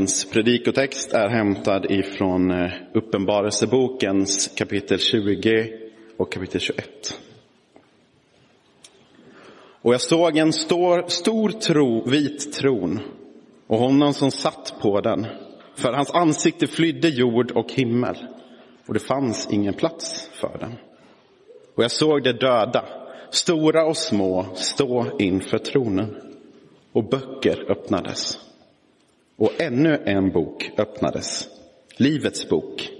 Dagens predikotext är hämtad ifrån eh, Uppenbarelsebokens kapitel 20 och kapitel 21. Och jag såg en stor, stor tro, vit tron och honom som satt på den. För hans ansikte flydde jord och himmel och det fanns ingen plats för den. Och jag såg de döda, stora och små, stå inför tronen och böcker öppnades. Och ännu en bok öppnades, Livets bok.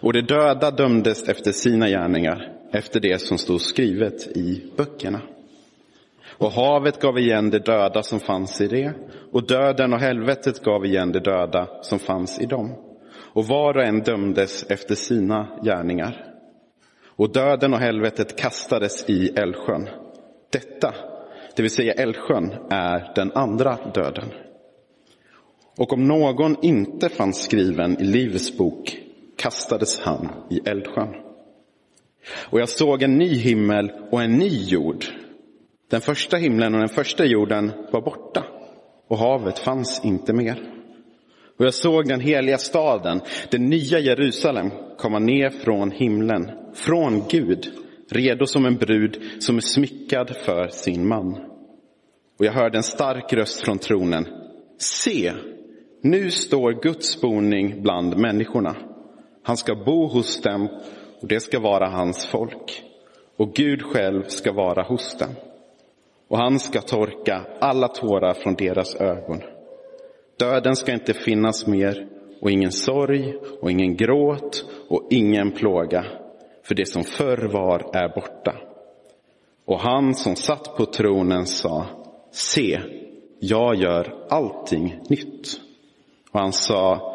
Och de döda dömdes efter sina gärningar, efter det som stod skrivet i böckerna. Och havet gav igen de döda som fanns i det, och döden och helvetet gav igen de döda som fanns i dem. Och var och en dömdes efter sina gärningar. Och döden och helvetet kastades i Älvsjön. Detta, det vill säga Älvsjön, är den andra döden. Och om någon inte fanns skriven i Livets bok kastades han i eldsjön. Och jag såg en ny himmel och en ny jord. Den första himlen och den första jorden var borta och havet fanns inte mer. Och jag såg den heliga staden, det nya Jerusalem, komma ner från himlen, från Gud, redo som en brud som är smyckad för sin man. Och jag hörde en stark röst från tronen. Se, nu står Guds boning bland människorna. Han ska bo hos dem och det ska vara hans folk. Och Gud själv ska vara hos dem. Och han ska torka alla tårar från deras ögon. Döden ska inte finnas mer och ingen sorg och ingen gråt och ingen plåga. För det som förr var är borta. Och han som satt på tronen sa, se, jag gör allting nytt. Och han sa,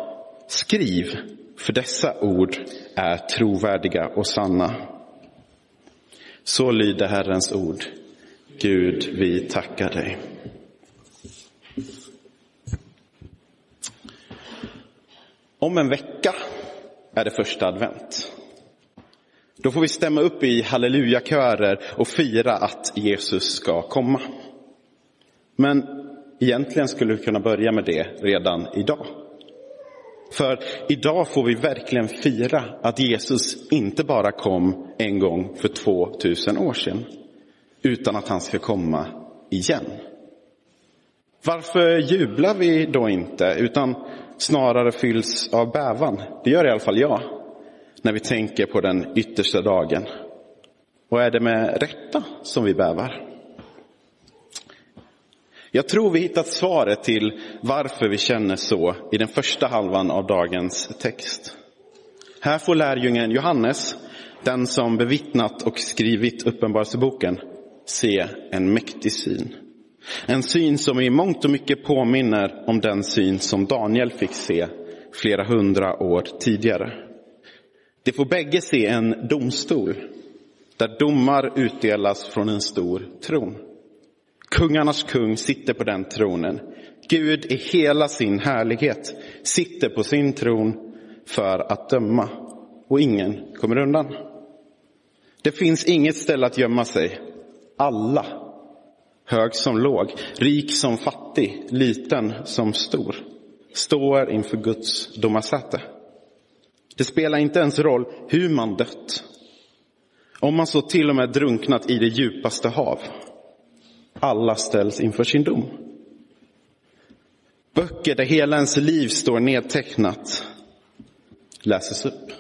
skriv, för dessa ord är trovärdiga och sanna. Så lyder Herrens ord. Gud, vi tackar dig. Om en vecka är det första advent. Då får vi stämma upp i hallelujakörer och fira att Jesus ska komma. Men egentligen skulle vi kunna börja med det redan idag. För idag får vi verkligen fira att Jesus inte bara kom en gång för 2000 år sedan, utan att han ska komma igen. Varför jublar vi då inte, utan snarare fylls av bävan? Det gör i alla fall jag, när vi tänker på den yttersta dagen. Och är det med rätta som vi bävar? Jag tror vi hittat svaret till varför vi känner så i den första halvan av dagens text. Här får lärjungen Johannes, den som bevittnat och skrivit Uppenbarelseboken, se en mäktig syn. En syn som i mångt och mycket påminner om den syn som Daniel fick se flera hundra år tidigare. De får bägge se en domstol där domar utdelas från en stor tron. Kungarnas kung sitter på den tronen. Gud i hela sin härlighet sitter på sin tron för att döma och ingen kommer undan. Det finns inget ställe att gömma sig. Alla, hög som låg, rik som fattig, liten som stor, står inför Guds domarsäte. Det spelar inte ens roll hur man dött. Om man så till och med drunknat i det djupaste hav alla ställs inför sin dom. Böcker där hela ens liv står nedtecknat läses upp.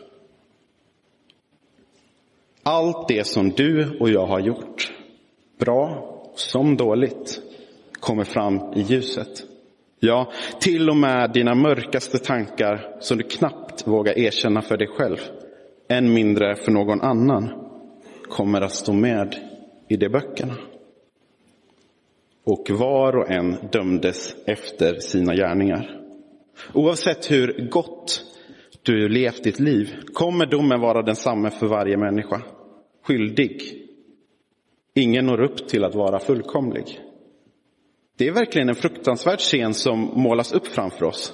Allt det som du och jag har gjort, bra som dåligt, kommer fram i ljuset. Ja, till och med dina mörkaste tankar som du knappt vågar erkänna för dig själv, än mindre för någon annan, kommer att stå med i de böckerna och var och en dömdes efter sina gärningar. Oavsett hur gott du levt ditt liv? Kommer domen vara densamma för varje människa? Skyldig? Ingen når upp till att vara fullkomlig. Det är verkligen en fruktansvärd scen som målas upp framför oss.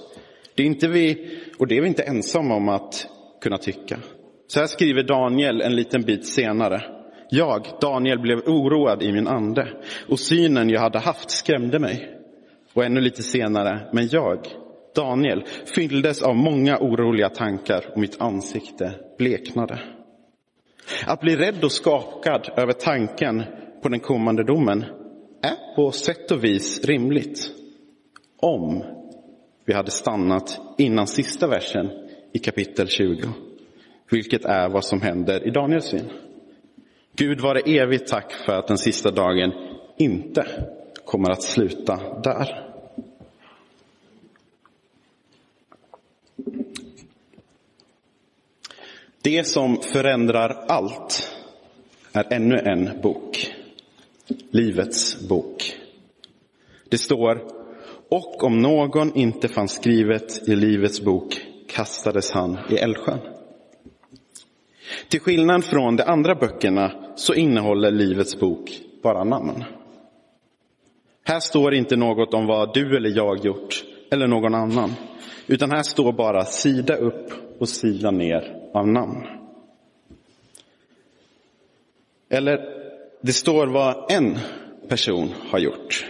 Det är inte vi, och det är vi inte ensamma om att kunna tycka. Så här skriver Daniel en liten bit senare. Jag, Daniel, blev oroad i min ande och synen jag hade haft skrämde mig. Och ännu lite senare, men jag, Daniel, fylldes av många oroliga tankar och mitt ansikte bleknade. Att bli rädd och skakad över tanken på den kommande domen är på sätt och vis rimligt. Om vi hade stannat innan sista versen i kapitel 20. Vilket är vad som händer i Daniels syn. Gud vare evigt tack för att den sista dagen inte kommer att sluta där. Det som förändrar allt är ännu en bok. Livets bok. Det står, och om någon inte fanns skrivet i Livets bok kastades han i Älvsjön. Till skillnad från de andra böckerna så innehåller Livets bok bara namn. Här står inte något om vad du eller jag gjort eller någon annan. Utan här står bara sida upp och sida ner av namn. Eller det står vad en person har gjort.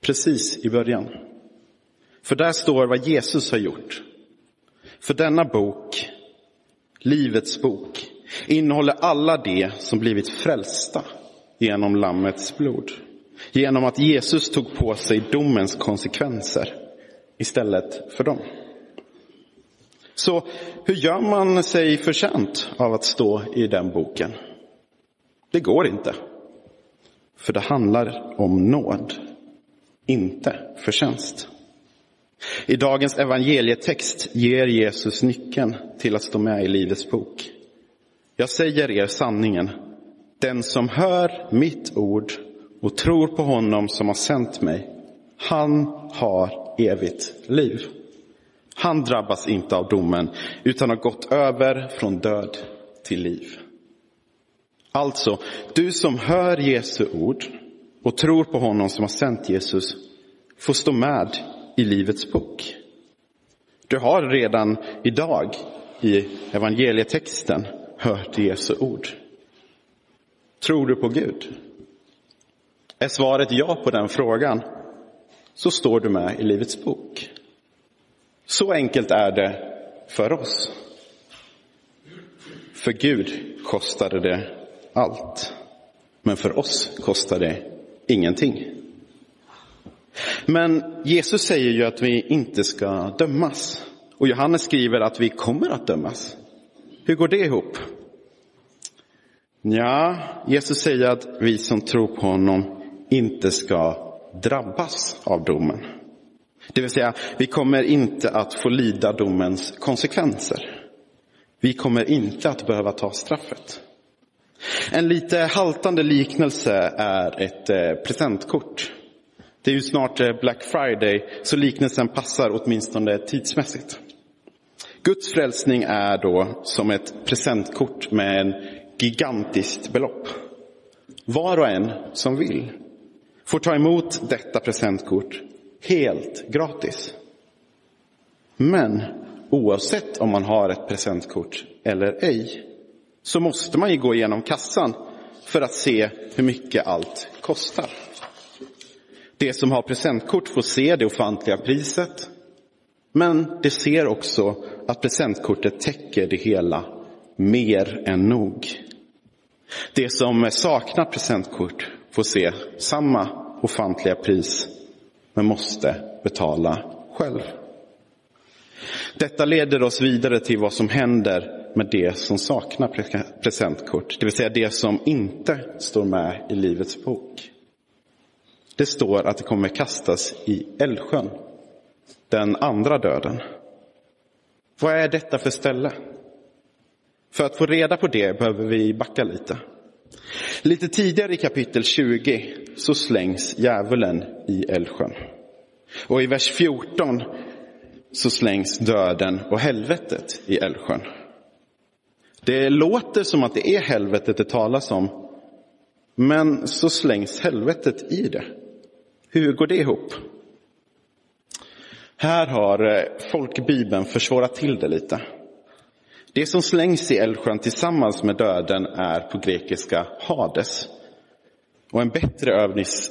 Precis i början. För där står vad Jesus har gjort. För denna bok, Livets bok, innehåller alla de som blivit frälsta genom Lammets blod. Genom att Jesus tog på sig domens konsekvenser istället för dem. Så hur gör man sig förtjänt av att stå i den boken? Det går inte. För det handlar om nåd, inte förtjänst. I dagens evangelietext ger Jesus nyckeln till att stå med i Livets bok. Jag säger er sanningen. Den som hör mitt ord och tror på honom som har sänt mig, han har evigt liv. Han drabbas inte av domen, utan har gått över från död till liv. Alltså, du som hör Jesu ord och tror på honom som har sänt Jesus, får stå med i Livets bok. Du har redan idag i evangelietexten hört Jesu ord. Tror du på Gud? Är svaret ja på den frågan, så står du med i Livets bok. Så enkelt är det för oss. För Gud kostade det allt. Men för oss kostade det ingenting. Men Jesus säger ju att vi inte ska dömas. Och Johannes skriver att vi kommer att dömas. Hur går det ihop? Ja, Jesus säger att vi som tror på honom inte ska drabbas av domen. Det vill säga, vi kommer inte att få lida domens konsekvenser. Vi kommer inte att behöva ta straffet. En lite haltande liknelse är ett eh, presentkort. Det är ju snart eh, Black Friday, så liknelsen passar åtminstone tidsmässigt. Guds frälsning är då som ett presentkort med en gigantiskt belopp. Var och en som vill får ta emot detta presentkort helt gratis. Men oavsett om man har ett presentkort eller ej så måste man ju gå igenom kassan för att se hur mycket allt kostar. Det som har presentkort får se det ofantliga priset. Men det ser också att presentkortet täcker det hela mer än nog. Det som saknar presentkort får se samma ofantliga pris men måste betala själv. Detta leder oss vidare till vad som händer med det som saknar presentkort, det vill säga det som inte står med i Livets bok. Det står att det kommer kastas i Älvsjön, den andra döden. Vad är detta för ställe? För att få reda på det behöver vi backa lite. Lite tidigare i kapitel 20 så slängs djävulen i Älvsjön. Och i vers 14 så slängs döden och helvetet i Älvsjön. Det låter som att det är helvetet det talas om, men så slängs helvetet i det. Hur går det ihop? Här har eh, folkbibeln försvårat till det lite. Det som slängs i Älvsjön tillsammans med döden är på grekiska Hades. Och en bättre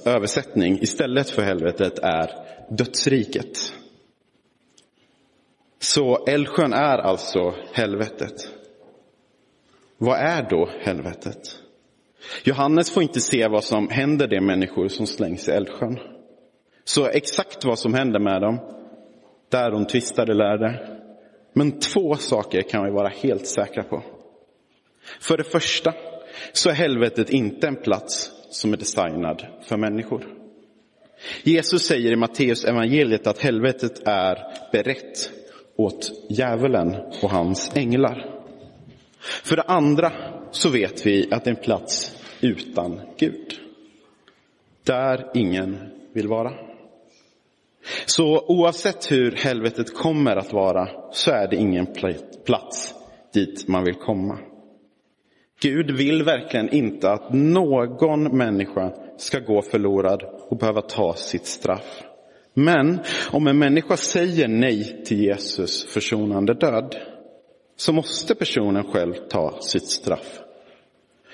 översättning istället för helvetet är dödsriket. Så Älvsjön är alltså helvetet. Vad är då helvetet? Johannes får inte se vad som händer de människor som slängs i Eldsjön. Så exakt vad som händer med dem, där de tvistade lärde. Men två saker kan vi vara helt säkra på. För det första så är helvetet inte en plats som är designad för människor. Jesus säger i Matteus evangeliet att helvetet är berett åt djävulen och hans änglar. För det andra så vet vi att det är en plats utan Gud. Där ingen vill vara. Så oavsett hur helvetet kommer att vara så är det ingen plats dit man vill komma. Gud vill verkligen inte att någon människa ska gå förlorad och behöva ta sitt straff. Men om en människa säger nej till Jesus försonande död så måste personen själv ta sitt straff.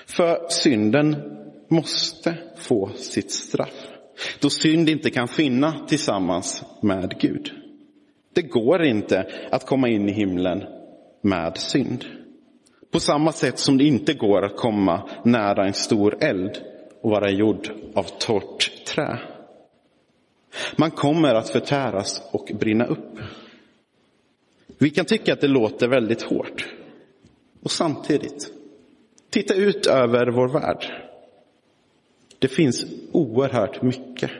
För synden måste få sitt straff. Då synd inte kan finna tillsammans med Gud. Det går inte att komma in i himlen med synd. På samma sätt som det inte går att komma nära en stor eld och vara gjord av torrt trä. Man kommer att förtäras och brinna upp. Vi kan tycka att det låter väldigt hårt. Och samtidigt, titta ut över vår värld. Det finns oerhört mycket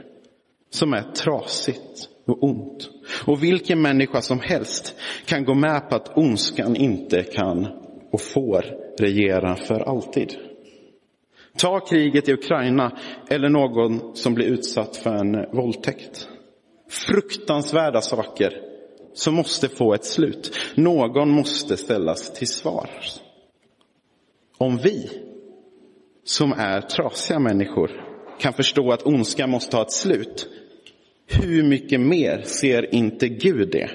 som är trasigt och ont. Och vilken människa som helst kan gå med på att ondskan inte kan och får regera för alltid. Ta kriget i Ukraina eller någon som blir utsatt för en våldtäkt. Fruktansvärda saker som måste få ett slut. Någon måste ställas till svars. Om vi, som är trasiga människor, kan förstå att ondska måste ha ett slut, hur mycket mer ser inte Gud det?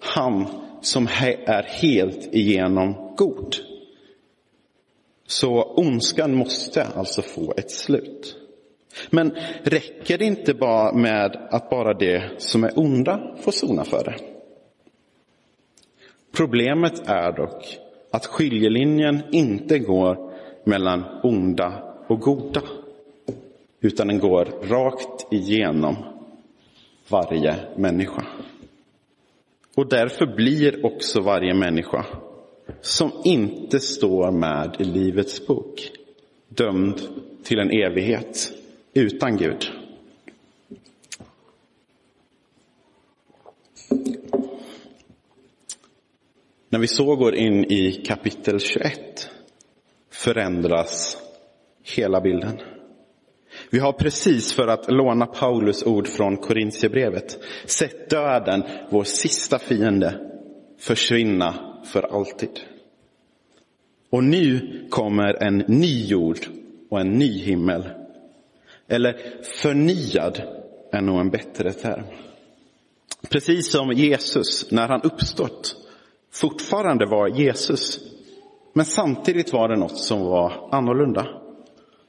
Han som är helt igenom god. Så ondskan måste alltså få ett slut. Men räcker det inte bara med att bara det som är onda får sona för det? Problemet är dock att skiljelinjen inte går mellan onda och goda. Utan den går rakt igenom varje människa. Och därför blir också varje människa som inte står med i Livets bok dömd till en evighet utan Gud. När vi så går in i kapitel 21 förändras hela bilden. Vi har precis, för att låna Paulus ord från Korintierbrevet, sett döden, vår sista fiende, försvinna för alltid. Och nu kommer en ny jord och en ny himmel. Eller förnyad är nog en bättre term. Precis som Jesus när han uppstått fortfarande var Jesus. Men samtidigt var det något som var annorlunda.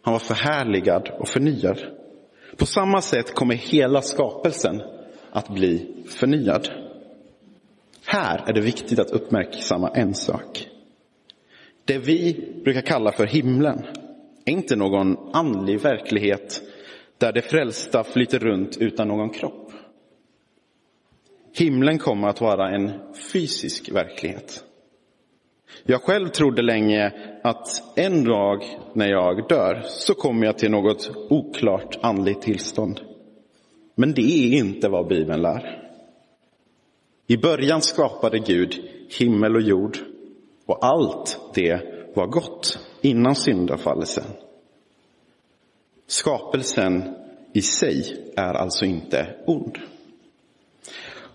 Han var förhärligad och förnyad. På samma sätt kommer hela skapelsen att bli förnyad. Här är det viktigt att uppmärksamma en sak. Det vi brukar kalla för himlen är inte någon andlig verklighet där det frälsta flyter runt utan någon kropp. Himlen kommer att vara en fysisk verklighet. Jag själv trodde länge att en dag när jag dör så kommer jag till något oklart andligt tillstånd. Men det är inte vad Bibeln lär. I början skapade Gud himmel och jord och allt det var gott innan syndafallelsen. Skapelsen i sig är alltså inte ond.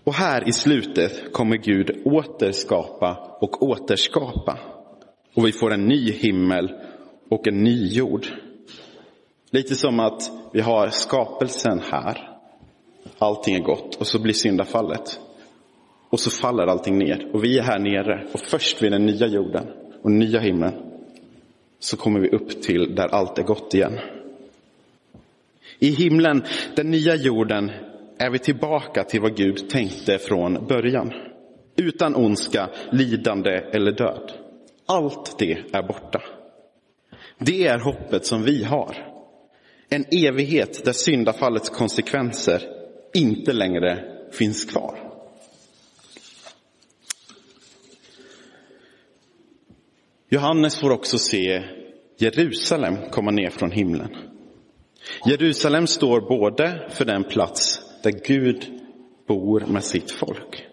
Och här i slutet kommer Gud återskapa och återskapa. Och vi får en ny himmel och en ny jord. Lite som att vi har skapelsen här. Allting är gott och så blir syndafallet. Och så faller allting ner och vi är här nere och först vid den nya jorden och nya himlen så kommer vi upp till där allt är gott igen. I himlen, den nya jorden, är vi tillbaka till vad Gud tänkte från början. Utan ondska, lidande eller död. Allt det är borta. Det är hoppet som vi har. En evighet där syndafallets konsekvenser inte längre finns kvar. Johannes får också se Jerusalem komma ner från himlen. Jerusalem står både för den plats där Gud bor med sitt folk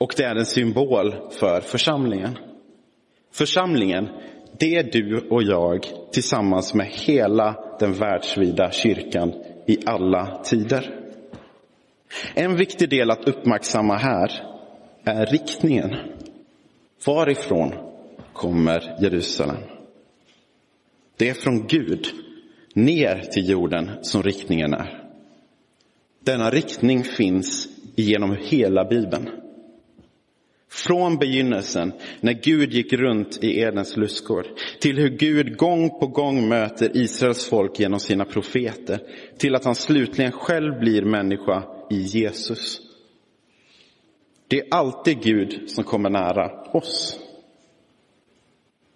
och det är en symbol för församlingen. Församlingen, det är du och jag tillsammans med hela den världsvida kyrkan i alla tider. En viktig del att uppmärksamma här är riktningen. Varifrån kommer Jerusalem? Det är från Gud ner till jorden som riktningen är. Denna riktning finns genom hela Bibeln. Från begynnelsen, när Gud gick runt i Edens lustgård, till hur Gud gång på gång möter Israels folk genom sina profeter, till att han slutligen själv blir människa i Jesus. Det är alltid Gud som kommer nära oss.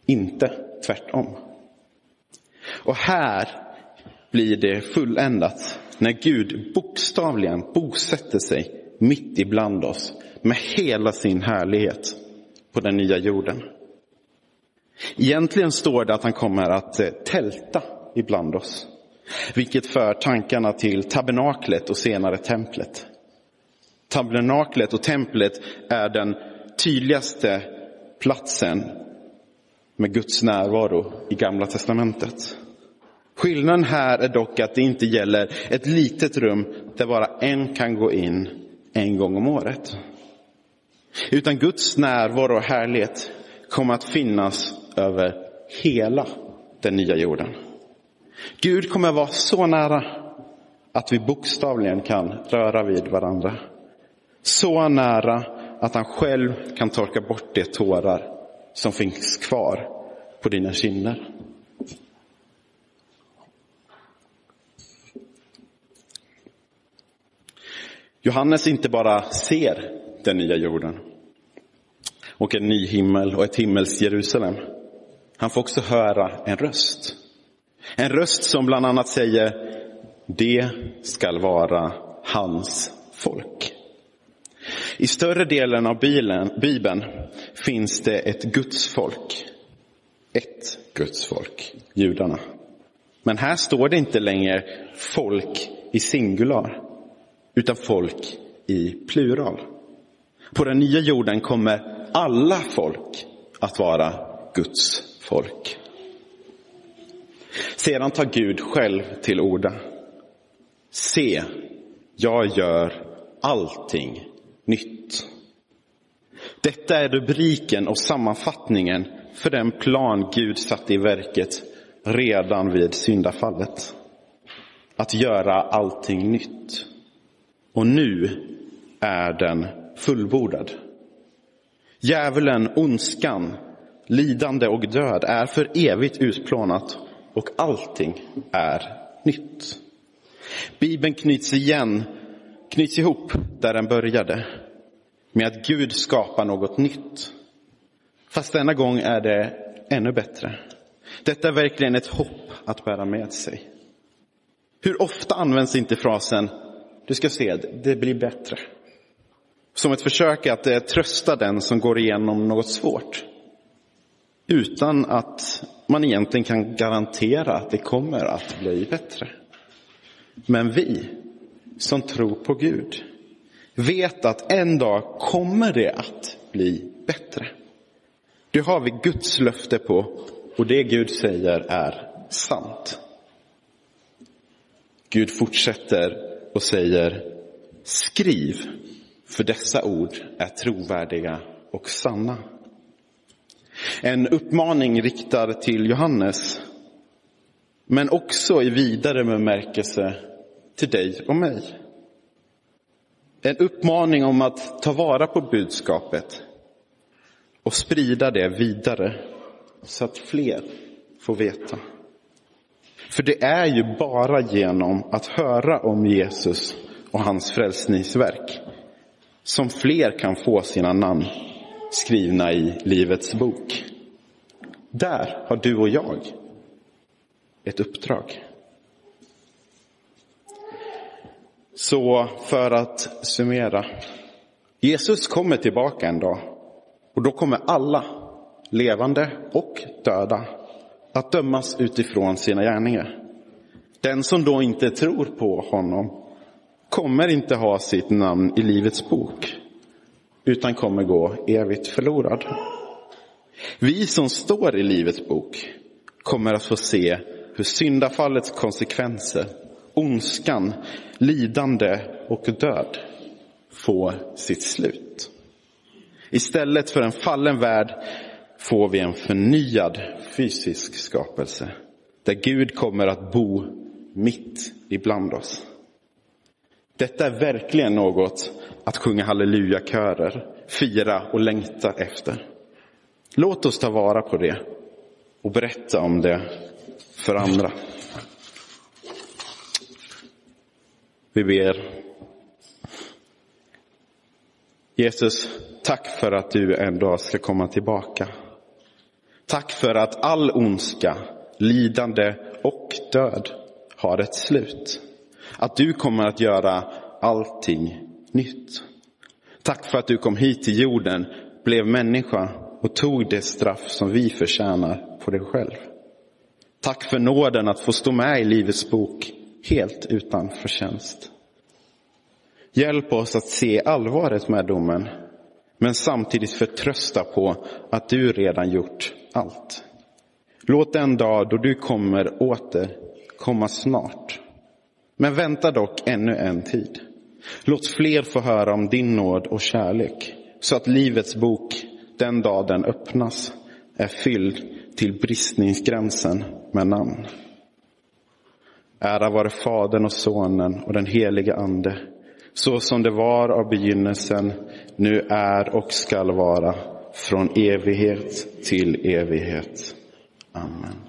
Inte tvärtom. Och här blir det fulländat när Gud bokstavligen bosätter sig mitt ibland oss med hela sin härlighet på den nya jorden. Egentligen står det att han kommer att eh, tälta ibland oss. Vilket för tankarna till tabernaklet och senare templet. Tabernaklet och templet är den tydligaste platsen med Guds närvaro i Gamla testamentet. Skillnaden här är dock att det inte gäller ett litet rum där bara en kan gå in en gång om året. Utan Guds närvaro och härlighet kommer att finnas över hela den nya jorden. Gud kommer att vara så nära att vi bokstavligen kan röra vid varandra. Så nära att han själv kan torka bort de tårar som finns kvar på dina kinder. Johannes inte bara ser den nya jorden och en ny himmel och ett himmels Jerusalem. Han får också höra en röst. En röst som bland annat säger det skall vara hans folk. I större delen av Bibeln finns det ett Guds folk. Ett Guds folk, judarna. Men här står det inte längre folk i singular utan folk i plural. På den nya jorden kommer alla folk att vara Guds folk. Sedan tar Gud själv till orda. Se, jag gör allting nytt. Detta är rubriken och sammanfattningen för den plan Gud satte i verket redan vid syndafallet. Att göra allting nytt. Och nu är den fullbordad. Djävulen, ondskan, lidande och död är för evigt utplånat och allting är nytt. Bibeln knyts igen, knyts ihop där den började med att Gud skapar något nytt. Fast denna gång är det ännu bättre. Detta är verkligen ett hopp att bära med sig. Hur ofta används inte frasen du ska se, det blir bättre. Som ett försök att eh, trösta den som går igenom något svårt. Utan att man egentligen kan garantera att det kommer att bli bättre. Men vi som tror på Gud vet att en dag kommer det att bli bättre. Det har vi Guds löfte på och det Gud säger är sant. Gud fortsätter och säger skriv för dessa ord är trovärdiga och sanna. En uppmaning riktad till Johannes, men också i vidare bemärkelse till dig och mig. En uppmaning om att ta vara på budskapet och sprida det vidare så att fler får veta. För det är ju bara genom att höra om Jesus och hans frälsningsverk som fler kan få sina namn skrivna i Livets bok. Där har du och jag ett uppdrag. Så för att summera. Jesus kommer tillbaka en dag och då kommer alla, levande och döda, att dömas utifrån sina gärningar. Den som då inte tror på honom kommer inte ha sitt namn i Livets bok, utan kommer gå evigt förlorad. Vi som står i Livets bok kommer att få se hur syndafallets konsekvenser, ondskan, lidande och död får sitt slut. Istället för en fallen värld får vi en förnyad fysisk skapelse där Gud kommer att bo mitt ibland oss. Detta är verkligen något att sjunga hallelujakörer, fira och längta efter. Låt oss ta vara på det och berätta om det för andra. Vi ber. Jesus, tack för att du en dag ska komma tillbaka. Tack för att all ondska, lidande och död har ett slut. Att du kommer att göra allting nytt. Tack för att du kom hit till jorden, blev människa och tog det straff som vi förtjänar på dig själv. Tack för nåden att få stå med i Livets bok helt utan förtjänst. Hjälp oss att se allvaret med domen, men samtidigt förtrösta på att du redan gjort allt. Låt den dag då du kommer åter komma snart. Men vänta dock ännu en tid. Låt fler få höra om din nåd och kärlek, så att Livets bok, den dag den öppnas, är fylld till bristningsgränsen med namn. Ära vare Fadern och Sonen och den helige Ande, så som det var av begynnelsen, nu är och skall vara, från evighet till evighet. Amen.